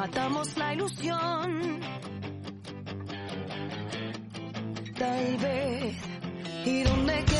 matamos la ilusión. Tal vez, ¿y dónde quedo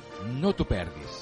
No t'ho perdis.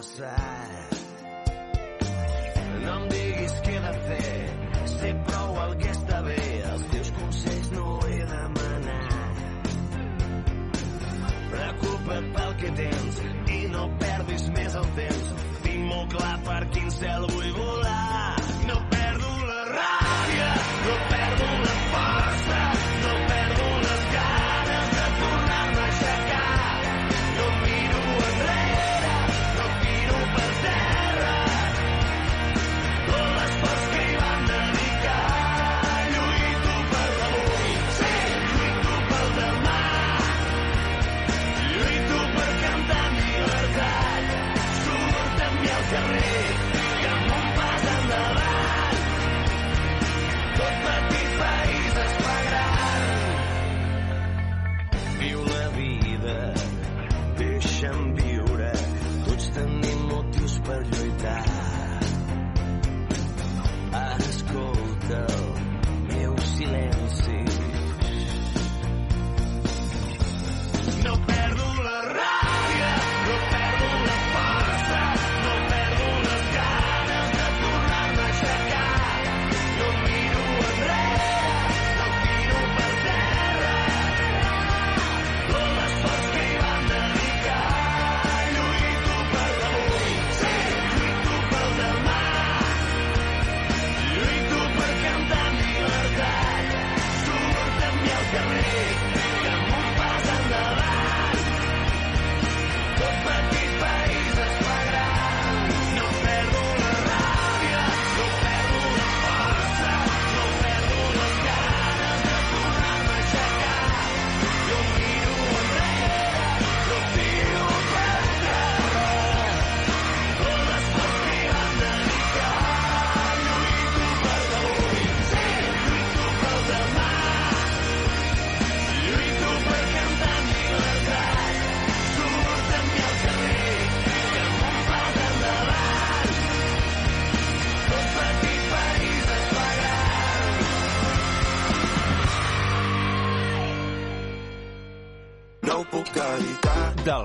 Passat. No em diguis què he de fer, sé prou el que està bé, els teus consells no he demanat. Preocupa't pel que tens i no perdis més el temps. Tinc molt clar per quin cel vull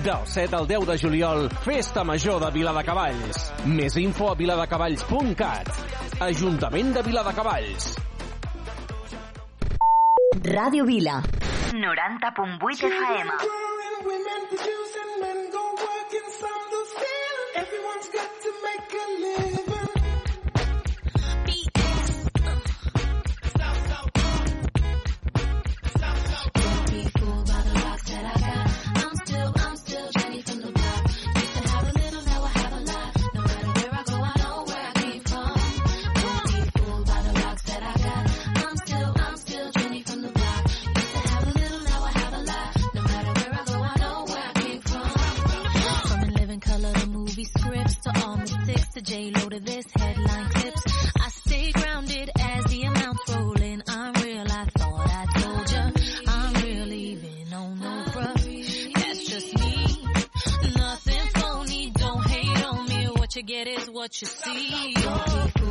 Del 7 al 10 de juliol, Festa Major de Viladecavalls. Més info a viladecavalls.cat. Ajuntament de Viladecavalls. Ràdio Vila. 90.8 FM. Women producing men go working from the field. Everyone's got to make a living. Mystics to J-Lo to this headline clips. I stay grounded as the amounts roll in. I'm real, I thought I told ya. I'm real even on no bruh. That's just me. Nothing phony, don't hate on me. What you get is what you see.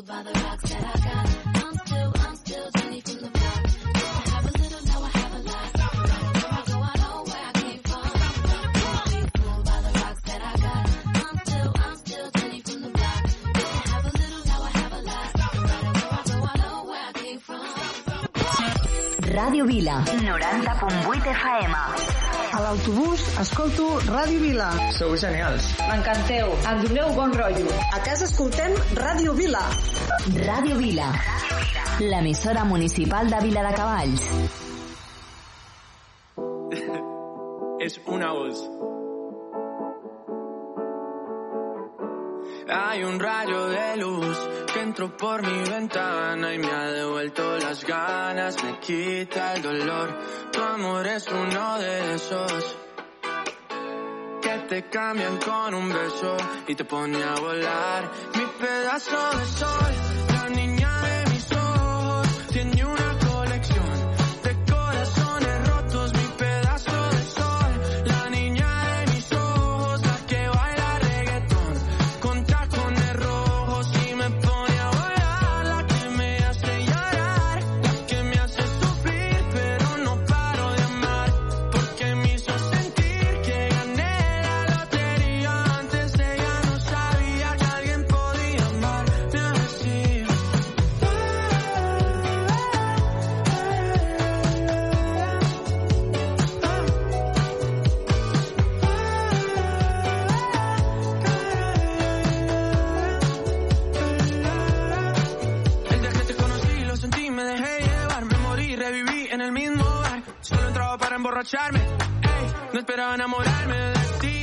Fooled by the rocks that I got. I'm still, I'm still Jenny from the block. Used to have a little, now I have a lot. No matter where I go, I know where I came from. Won't be fooled by the rocks that I got. I'm still, I'm still Jenny from the block. Used to have a little, now I have a lot. No matter where I go, I know where I came from. Ràdio Vila, 90.8 FM. A l'autobús escolto Ràdio Vila. Sou genials. M'encanteu. Em doneu bon rotllo. A casa escoltem Ràdio Vila. Ràdio Vila, l'emissora municipal de Vila de Cavalls. Por mi ventana y me ha devuelto las ganas, me quita el dolor. Tu amor es uno de esos que te cambian con un beso y te pone a volar. Mi pedazo de sol, entraba para emborracharme, ey, no esperaba enamorarme de ti,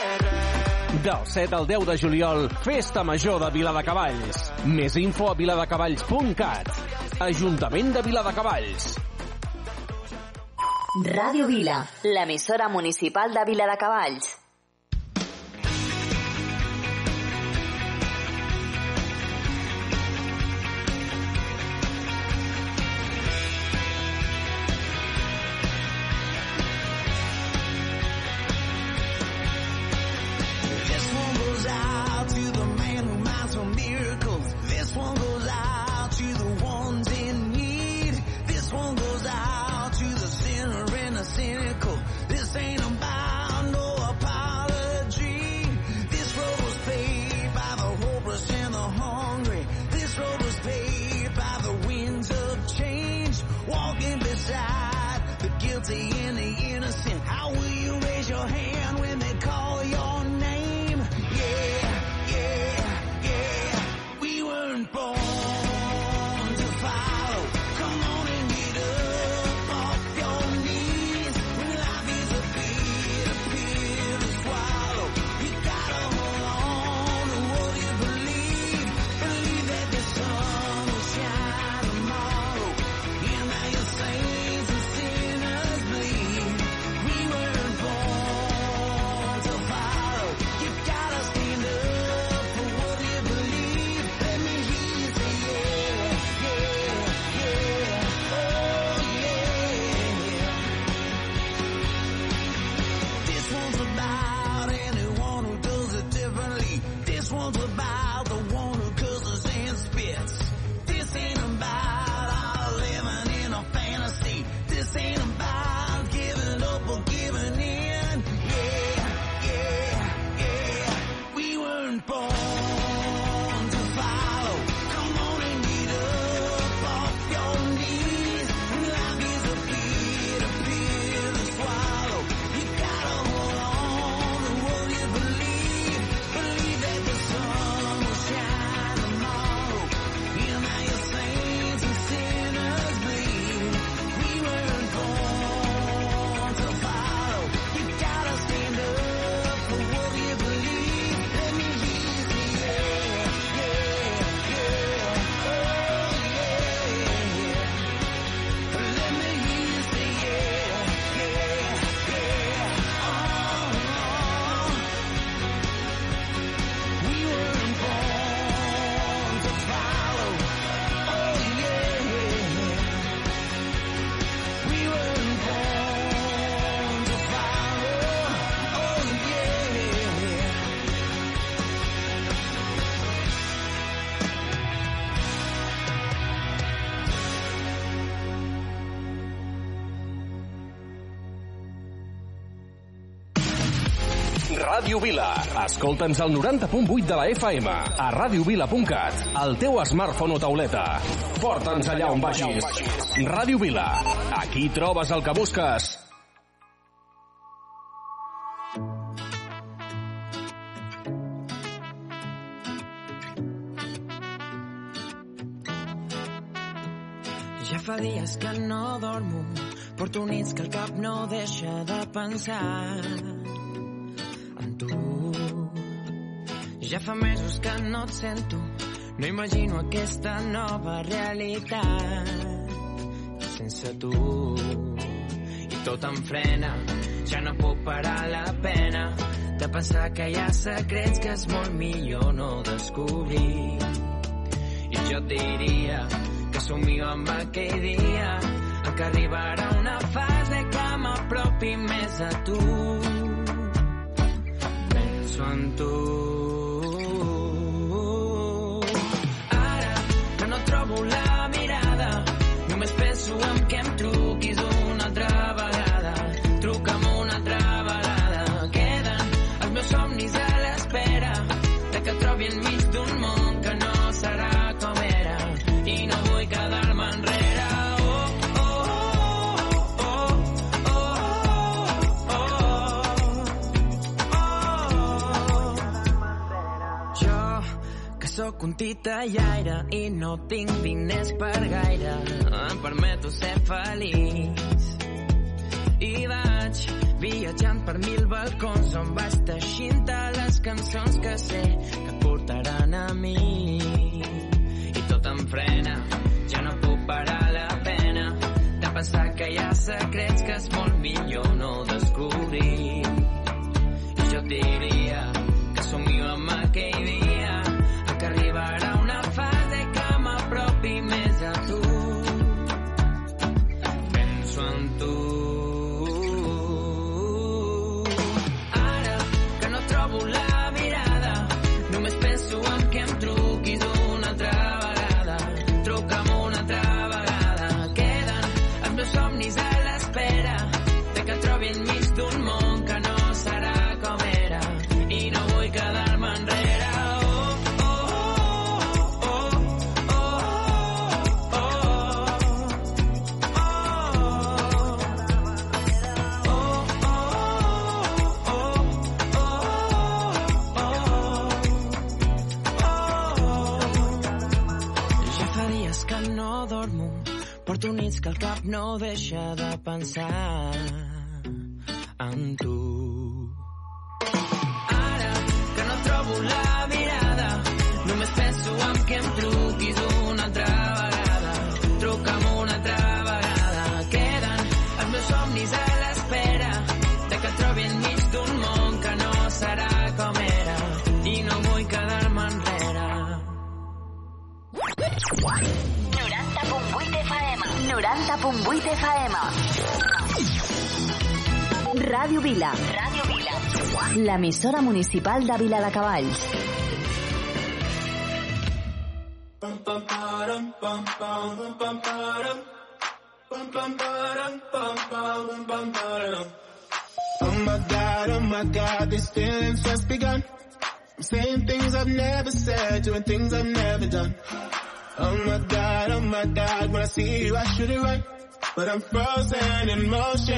Del 7 al 10 de juliol, Festa Major de Viladecavalls. Més info a viladecavalls.cat. Ajuntament de Viladecavalls. Ràdio Vila, l'emissora municipal de Vila Ràdio Vila. Escolta'ns al 90.8 de la FM, a radiovila.cat, al teu smartphone o tauleta. Porta'ns allà on vagis. Ràdio Vila. Aquí trobes el que busques. Ja fa dies que no dormo, porto nits que el cap no deixa de pensar en tu. Ja fa mesos que no et sento, no imagino aquesta nova realitat sense tu. I tot em frena, ja no puc parar la pena de pensar que hi ha secrets que és molt millor no descobrir. I jo et diria que somio amb aquell dia en què arribarà una fase que m'apropi més a tu. Tu. Ara que no trobo la mirada, només penso en que em truquis un titellaire i no tinc diners per gaire, em permeto ser feliç. I vaig viatjant per mil balcons on vaig teixint les cançons que sé que portaran a mi. I tot em frena, ja no puc parar la pena de pensar que hi ha secrets que és molt millor no descobrir. I jo diria deixa L'emissora municipal de Vila de Cavalls. Oh my god, oh my god, these feelings just begun. I'm saying things I've never said, doing things I've never done. Oh my god, oh my god, when I see you I shoot it right. But I'm frozen in motion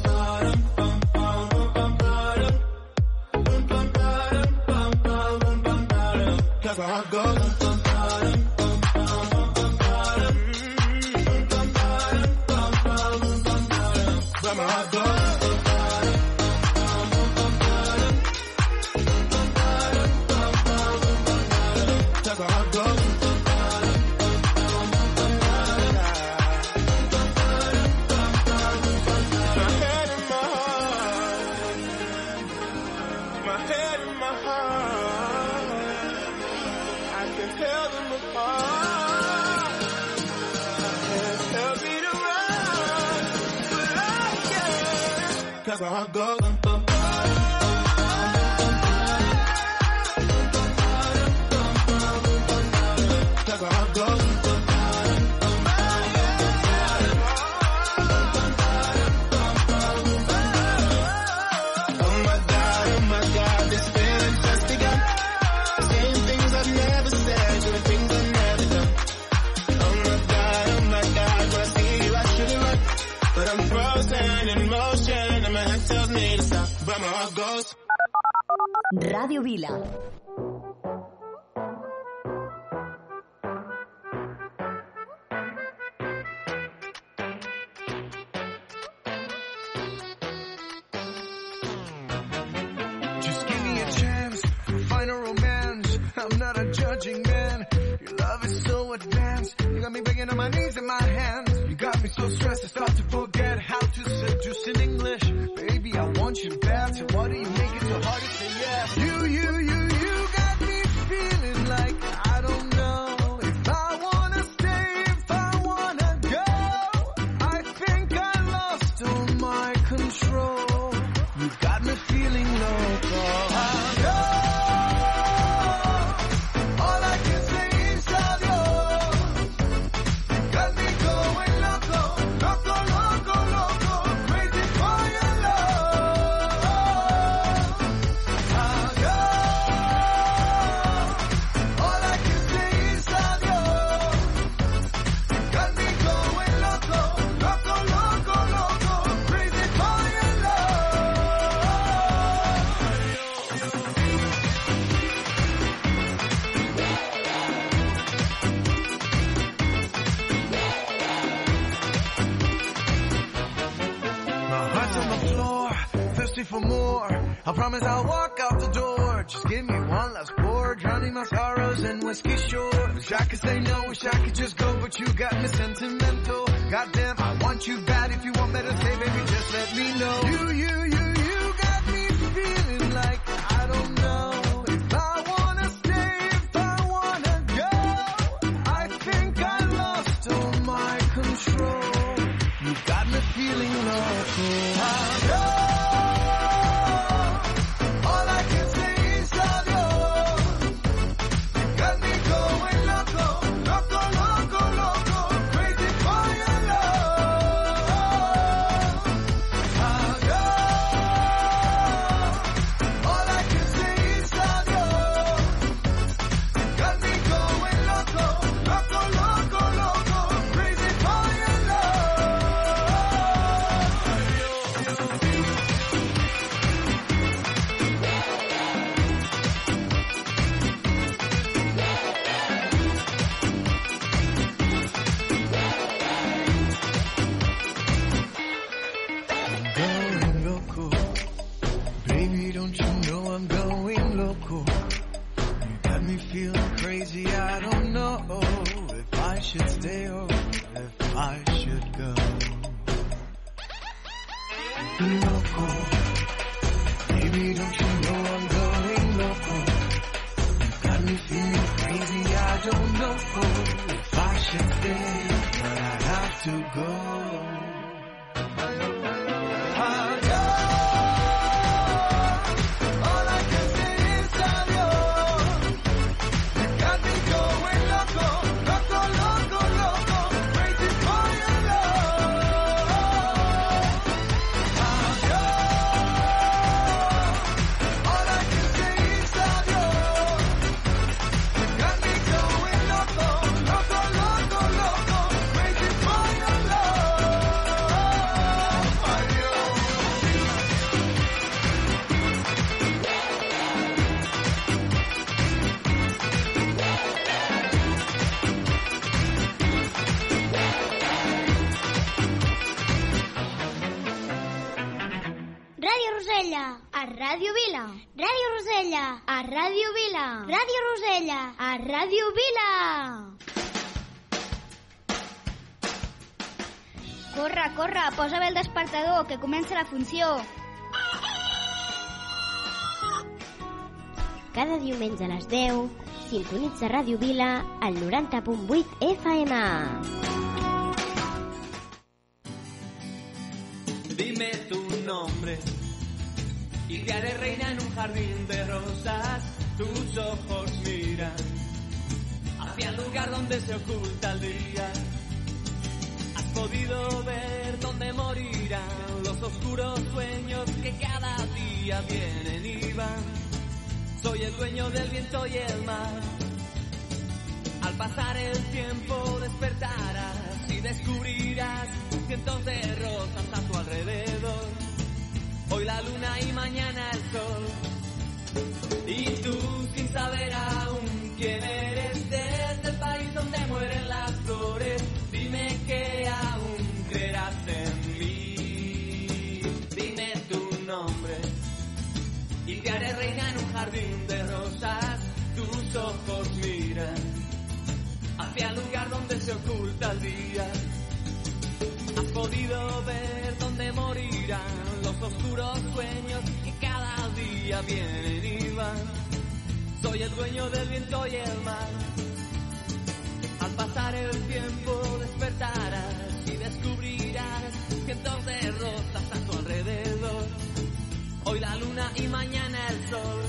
I got. Ràdio On the floor, thirsty for more. I promise I'll walk out the door. Just give me one last pour, drowning my sorrows in whiskey shore. Wish I could say no, wish I could just go, but you got me sentimental. Goddamn, I want you bad. If you want better, say, baby, just let me know. You, you, you, you got me feeling like I don't know comença la funció. Cada diumenge a les 10, sintonitza Ràdio Vila al 90.8 FM. Dime tu nombre y te haré reina en un jardín de rosas. Tus ojos miran hacia el lugar donde se oculta el día. Podido ver dónde morirán los oscuros sueños que cada día vienen y van. Soy el dueño del viento y el mar. Al pasar el tiempo despertarás y descubrirás cientos de rosas a tu alrededor. Hoy la luna y mañana el sol. Y tú sin saber aún quién eres desde el país donde mueren las y te haré reina en un jardín de rosas. Tus ojos miran hacia el lugar donde se oculta el día. Has podido ver dónde morirán los oscuros sueños que cada día vienen y van. Soy el dueño del viento y el mar. Al pasar el tiempo despertarás y descubrirás cientos de rosas. Hoy la luna y mañana el sol.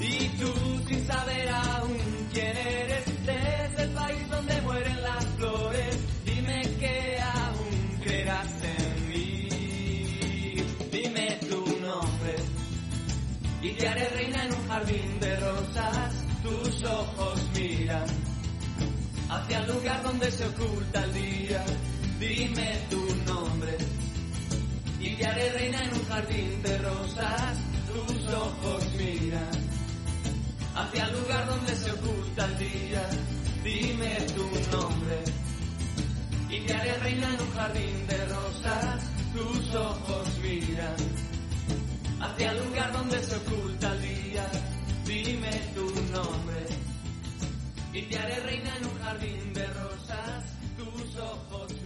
Y tú sin saber aún quién eres desde el país donde mueren las flores. Dime que aún creerás en mí. Dime tu nombre y te haré reina en un jardín de rosas. Tus ojos miran hacia el lugar donde se oculta el día. Dime tu nombre y te haré reina en un jardín de rosas. Tus ojos miran hacia el lugar donde se oculta el día. Dime tu nombre y te haré reina en un jardín de rosas. Tus ojos miran hacia el lugar donde se oculta el día. Dime tu nombre y te haré reina en un jardín de rosas. Tus ojos miran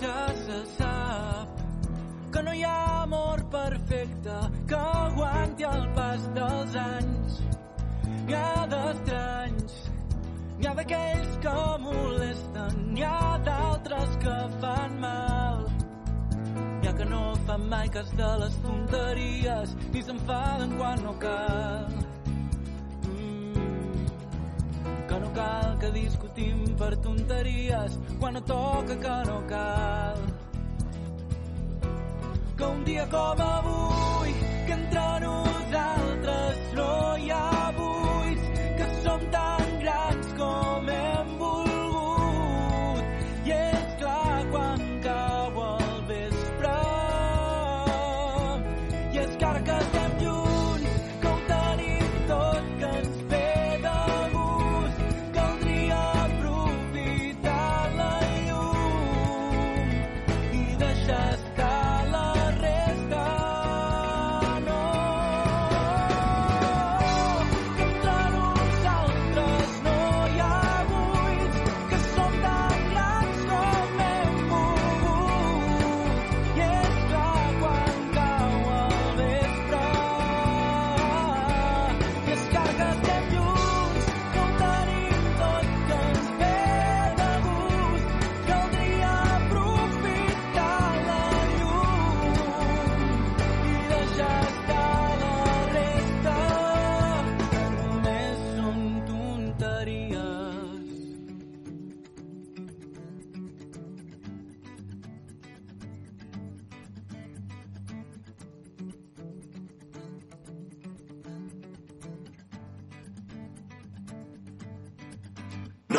Ja se sap que no hi ha amor perfecte que aguanti el pas dels anys. N'hi ha d'estranys, n'hi ha d'aquells que molesten, n'hi ha d'altres que fan mal. N'hi ha que no fan mai cas de les tonteries ni s'enfaden quan no cal. Cal que discutim per tonteries quan no toca que no cal. Que un dia com avui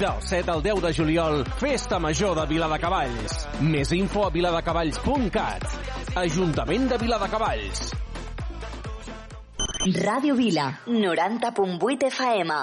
Del 7 al 10 de juliol, Festa Major de Viladecavalls. Més info a viladecavalls.cat. Ajuntament de Viladecavalls. Ràdio Vila. 90.8 FM.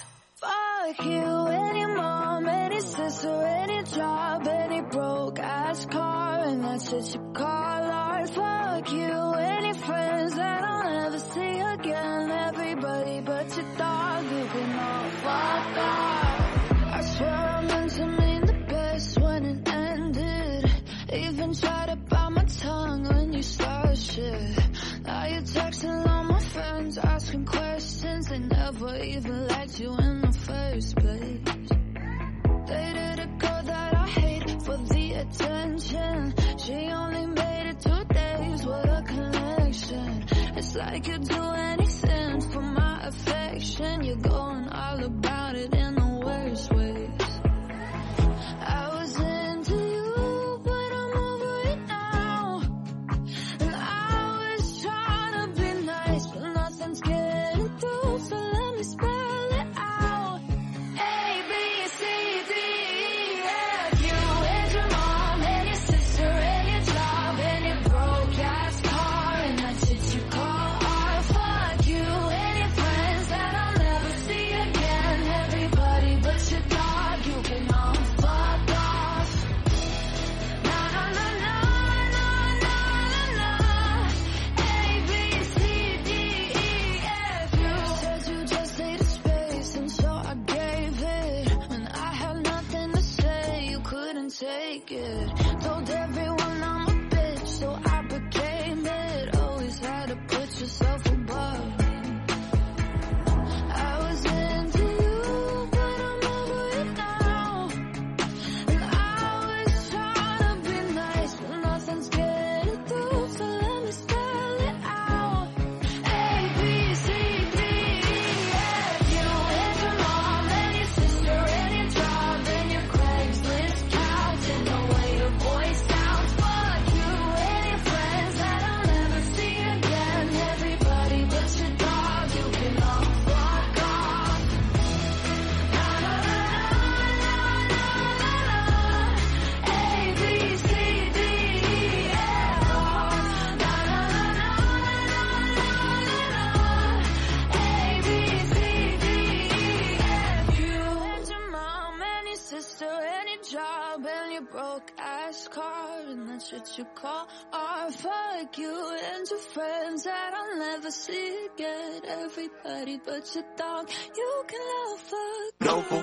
sick everybody but your dog. You can love. No puc.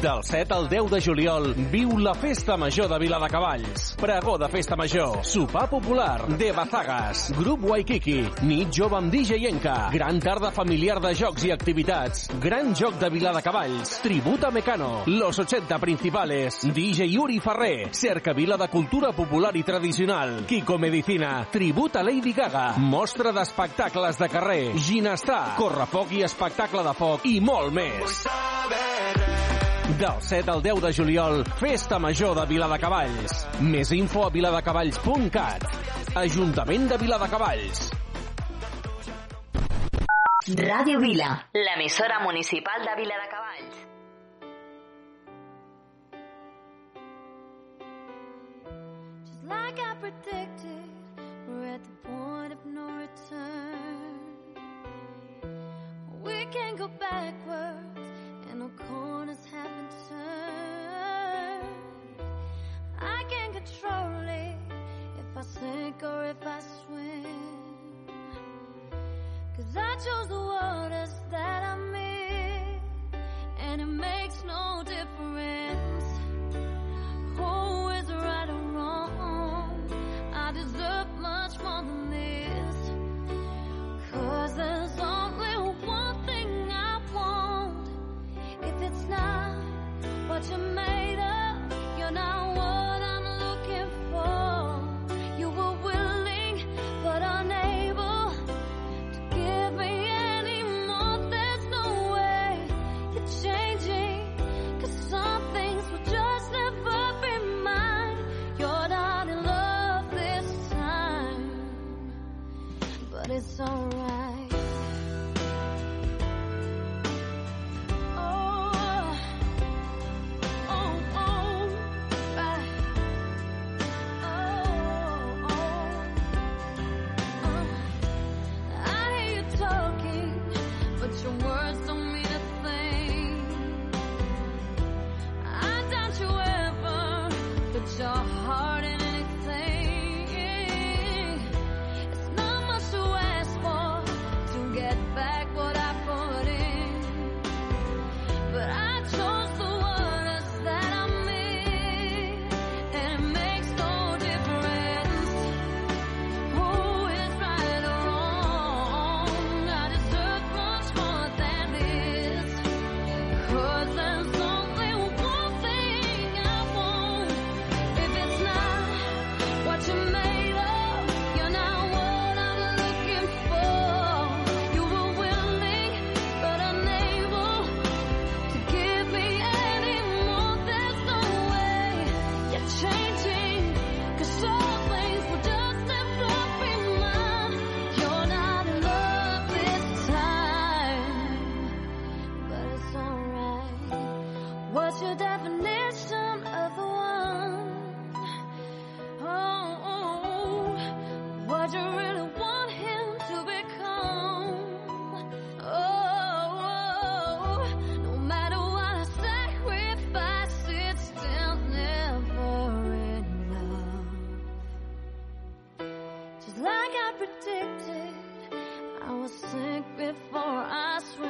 Del 7 al 10 de juliol, viu la Festa Major de Vila de Cavalls Pregó de Festa Major, sopar popular, de Bazagas, grup Waikiki, nit jove amb DJ Enca, gran tarda familiar de jocs i activitats, gran joc de Vila de Cavalls tributa Mecano, los 80 principales, DJ Uri Ferrer, cerca vila de cultura popular i tradicional, Kiko Medicina, tributa Lady Gaga, mostra d'espectacles espectacles de carrer, ginestar, correfoc i espectacle de foc i molt més. Del 7 al 10 de juliol, Festa Major de Viladecavalls. Més info a viladecavalls.cat. Ajuntament de Viladecavalls. Radio Vila, l'emissora municipal de Viladecavalls. Just like I predicted, we're at the point of no return. We can't go backwards, and no corners haven't turned. I can't control it if I sink or if I swim. Cause I chose the waters that I'm in, and it makes no difference. Oh, to make my sweet.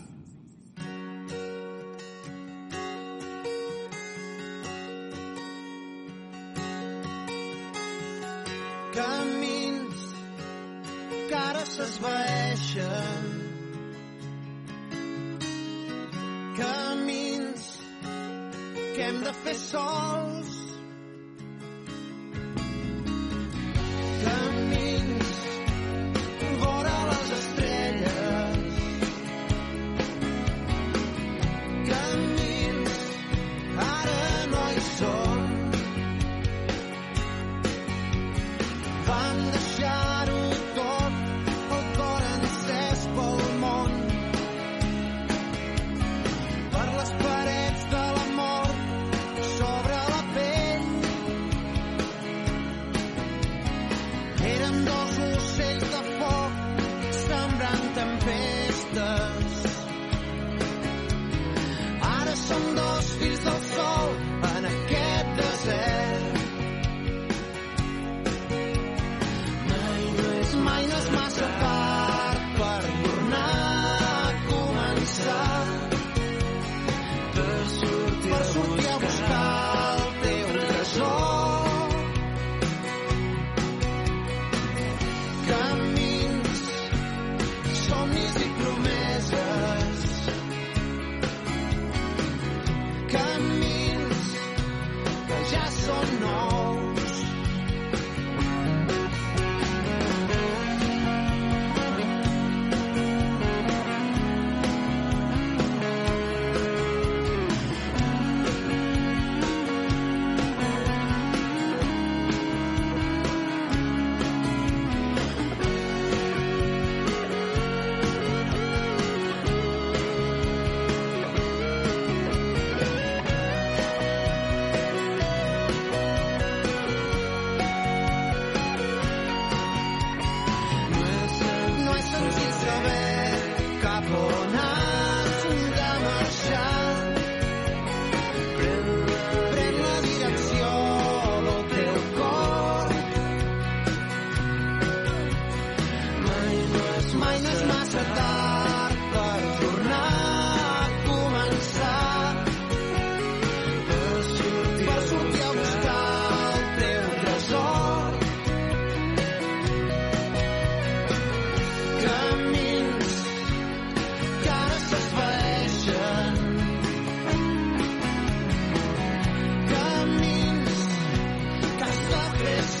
seran tempestes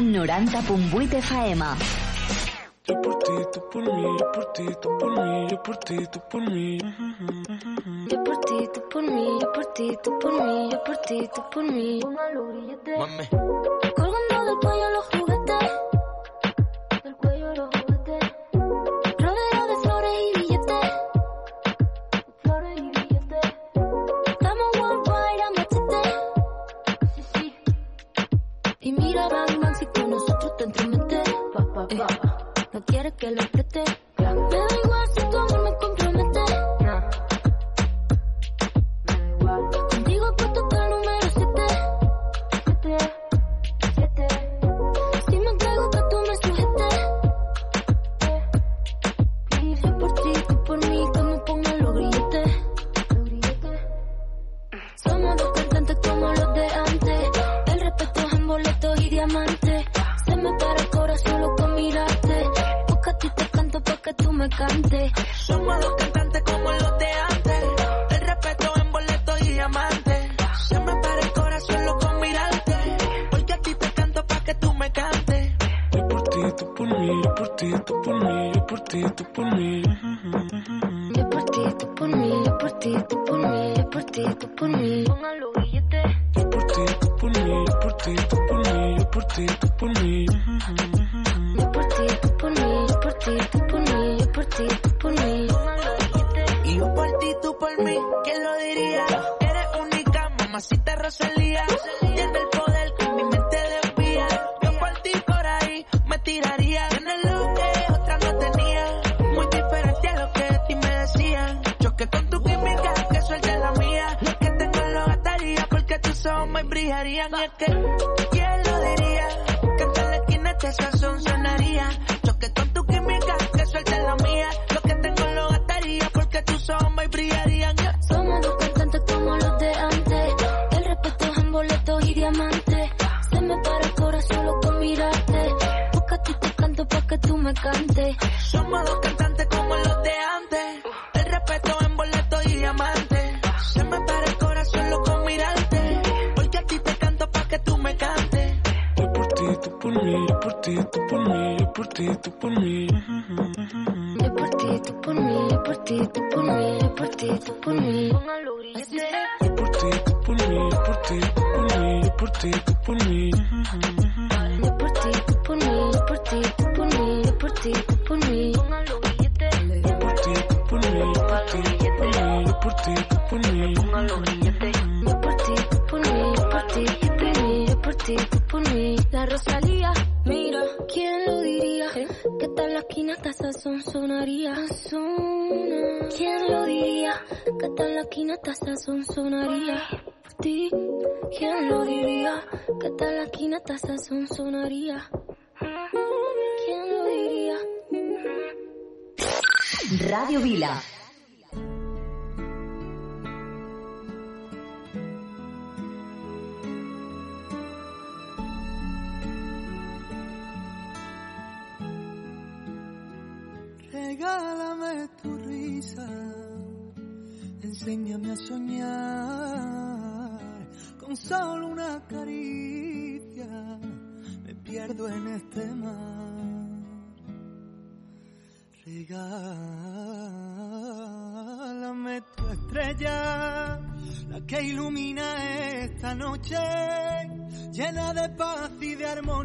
90.8 FM. Yo por ti, tú por mí, yo por ti, tú por mí, yo por ti, tú por mí. Yo por ti, tú por mí, yo por ti, tú por mí, yo por ti, tú por mí. Una ti, tú por mí, yo por ti, tú por mí. Pongan los billetes. Yo por ti, tú por mí, yo por ti, tú por mí, yo por ti, tú por mí. Yo por ti, tú por mí, yo por ti, tú por mí, yo por ti, tú por mí. Y yo por ti, tú por mí, ¿quién lo diría? Eres única, mamacita Rosalía. Tiene Y es que, ¿quién lo diría? Que en la esquina este sazón sonaría. Choque con tu química, que suelte la mía. Lo que tengo lo gastaría porque tus ojos brillarían. Somos dos cantantes como los de antes. El respeto es en boletos y diamantes. Se me para el corazón solo con mirarte. Porque a ti te canto para que tú me cantes. Somos dos cantantes por mí. Yo por ti, tú por mí, yo por ti, tú por mí, yo por ti, tú por mí. Yo por ti, tú por mí, yo por ti, tú por mí, esquina hasta sazón sonaría. Por ti, ¿quién lo diría? Que tal la esquina hasta sazón sonaría. ¿Quién lo diría? Radio Vila.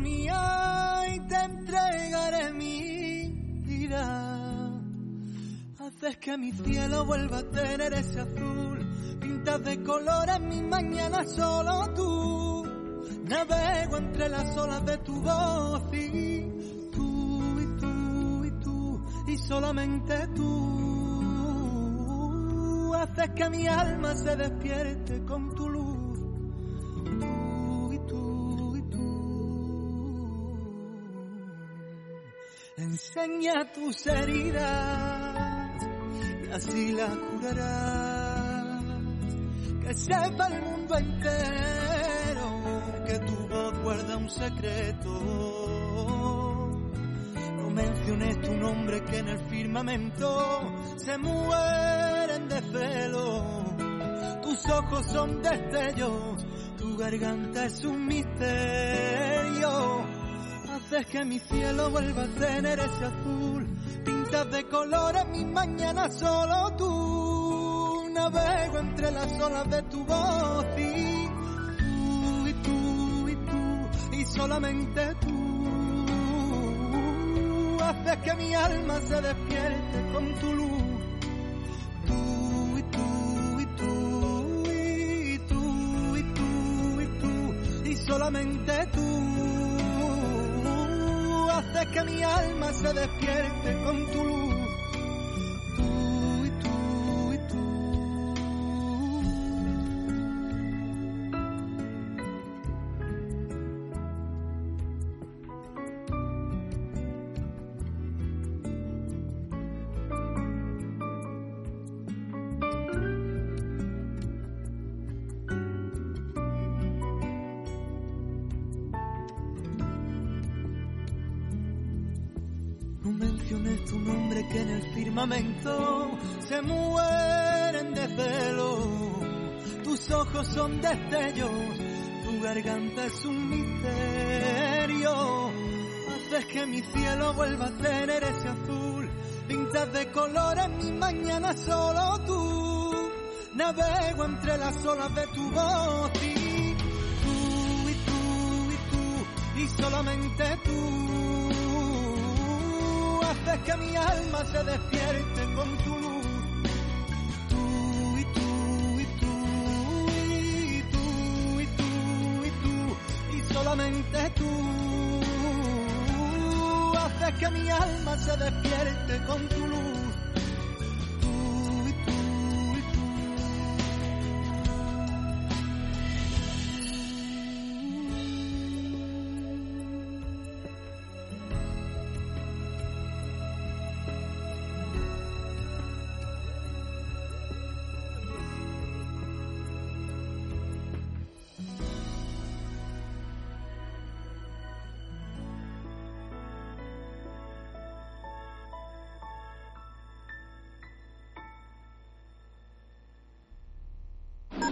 Armonía, y te entregaré mi vida. Haces que mi cielo vuelva a tener ese azul, pintas de colores mi mañana solo tú. Navego entre las olas de tu voz y tú y tú y tú y solamente tú. Haces que mi alma se despierte con tu luz. Enseña tus heridas y así las curarás. Que sepa el mundo entero que tu voz guarda un secreto. No menciones tu nombre que en el firmamento se mueren de celo. Tus ojos son destellos, tu garganta es un misterio. Haces que mi cielo vuelva a tener ese azul. Pintas de colores mi mañana solo tú. Navego entre las olas de tu voz y tú y tú y tú y solamente tú. Haces que mi alma se despierte con tu luz. Tú y tú y tú y tú y tú y tú y solamente tú que mi alma se despierte con tu luz. Son destellos, tu garganta es un misterio. Haces que mi cielo vuelva a tener ese azul. Pintas de colores mi mañana solo tú. Navego entre las olas de tu voz y tú y tú y tú y solamente tú haces que mi alma se despierte solamente tú haces que mi alma se despierte con tu luz.